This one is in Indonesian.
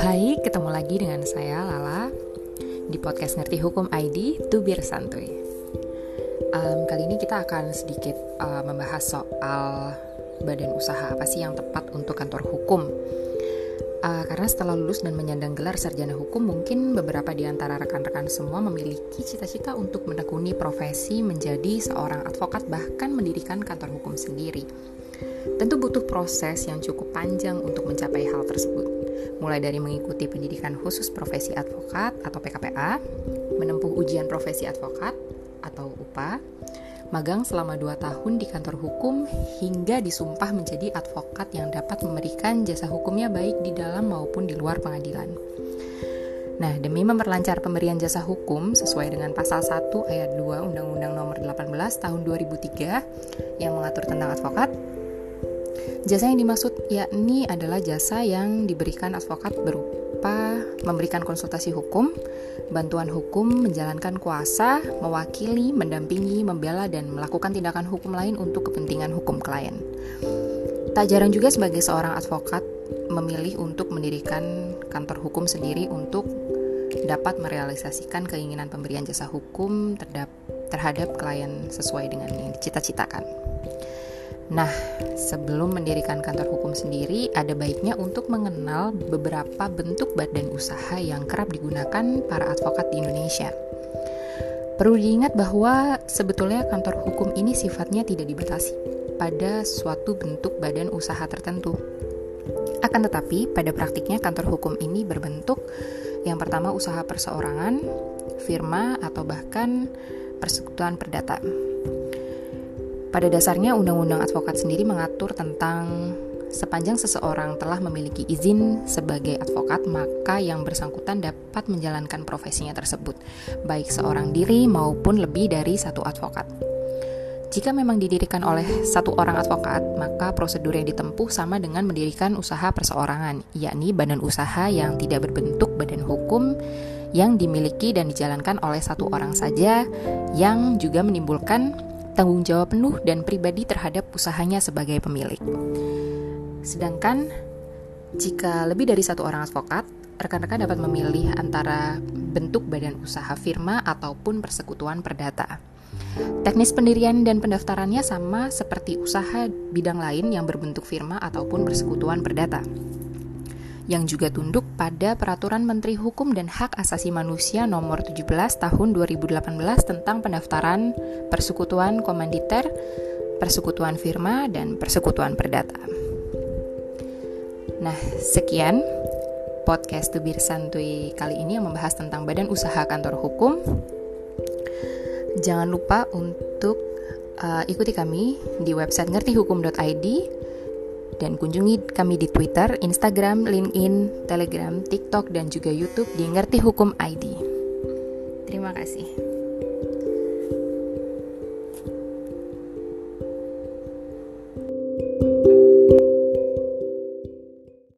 Hai, ketemu lagi dengan saya Lala di podcast Ngerti Hukum ID Tubir Santuy. Um, kali ini kita akan sedikit uh, membahas soal badan usaha apa sih yang tepat untuk kantor hukum. Uh, karena setelah lulus dan menyandang gelar sarjana hukum, mungkin beberapa di antara rekan-rekan semua memiliki cita-cita untuk menekuni profesi menjadi seorang advokat, bahkan mendirikan kantor hukum sendiri. Tentu butuh proses yang cukup panjang untuk mencapai hal tersebut, mulai dari mengikuti pendidikan khusus profesi advokat atau PKPA, menempuh ujian profesi advokat atau UPA, magang selama 2 tahun di kantor hukum hingga disumpah menjadi advokat yang dapat memberikan jasa hukumnya baik di dalam maupun di luar pengadilan. Nah, demi memperlancar pemberian jasa hukum sesuai dengan pasal 1 ayat 2 Undang-Undang Nomor 18 Tahun 2003 yang mengatur tentang advokat, jasa yang dimaksud yakni adalah jasa yang diberikan advokat berupa memberikan konsultasi hukum, bantuan hukum, menjalankan kuasa, mewakili, mendampingi, membela, dan melakukan tindakan hukum lain untuk kepentingan hukum klien. Tak jarang juga sebagai seorang advokat memilih untuk mendirikan kantor hukum sendiri untuk dapat merealisasikan keinginan pemberian jasa hukum terhadap klien sesuai dengan yang dicita-citakan. Nah, sebelum mendirikan kantor hukum sendiri, ada baiknya untuk mengenal beberapa bentuk badan usaha yang kerap digunakan para advokat di Indonesia. Perlu diingat bahwa sebetulnya kantor hukum ini sifatnya tidak dibatasi pada suatu bentuk badan usaha tertentu. Akan tetapi, pada praktiknya kantor hukum ini berbentuk yang pertama usaha perseorangan, firma, atau bahkan persekutuan perdata. Pada dasarnya, undang-undang advokat sendiri mengatur tentang sepanjang seseorang telah memiliki izin sebagai advokat, maka yang bersangkutan dapat menjalankan profesinya tersebut, baik seorang diri maupun lebih dari satu advokat. Jika memang didirikan oleh satu orang advokat, maka prosedur yang ditempuh sama dengan mendirikan usaha perseorangan, yakni badan usaha yang tidak berbentuk badan hukum yang dimiliki dan dijalankan oleh satu orang saja, yang juga menimbulkan tanggung jawab penuh dan pribadi terhadap usahanya sebagai pemilik. Sedangkan jika lebih dari satu orang advokat, rekan-rekan dapat memilih antara bentuk badan usaha firma ataupun persekutuan perdata. Teknis pendirian dan pendaftarannya sama seperti usaha bidang lain yang berbentuk firma ataupun persekutuan perdata yang juga tunduk pada Peraturan Menteri Hukum dan Hak Asasi Manusia Nomor 17 Tahun 2018 tentang pendaftaran persekutuan komanditer, persekutuan firma, dan persekutuan perdata. Nah, sekian podcast Tubir Santuy kali ini yang membahas tentang badan usaha kantor hukum. Jangan lupa untuk uh, ikuti kami di website ngertihukum.id dan kunjungi kami di Twitter, Instagram, LinkedIn, Telegram, TikTok, dan juga YouTube di Ngerti Hukum ID. Terima kasih.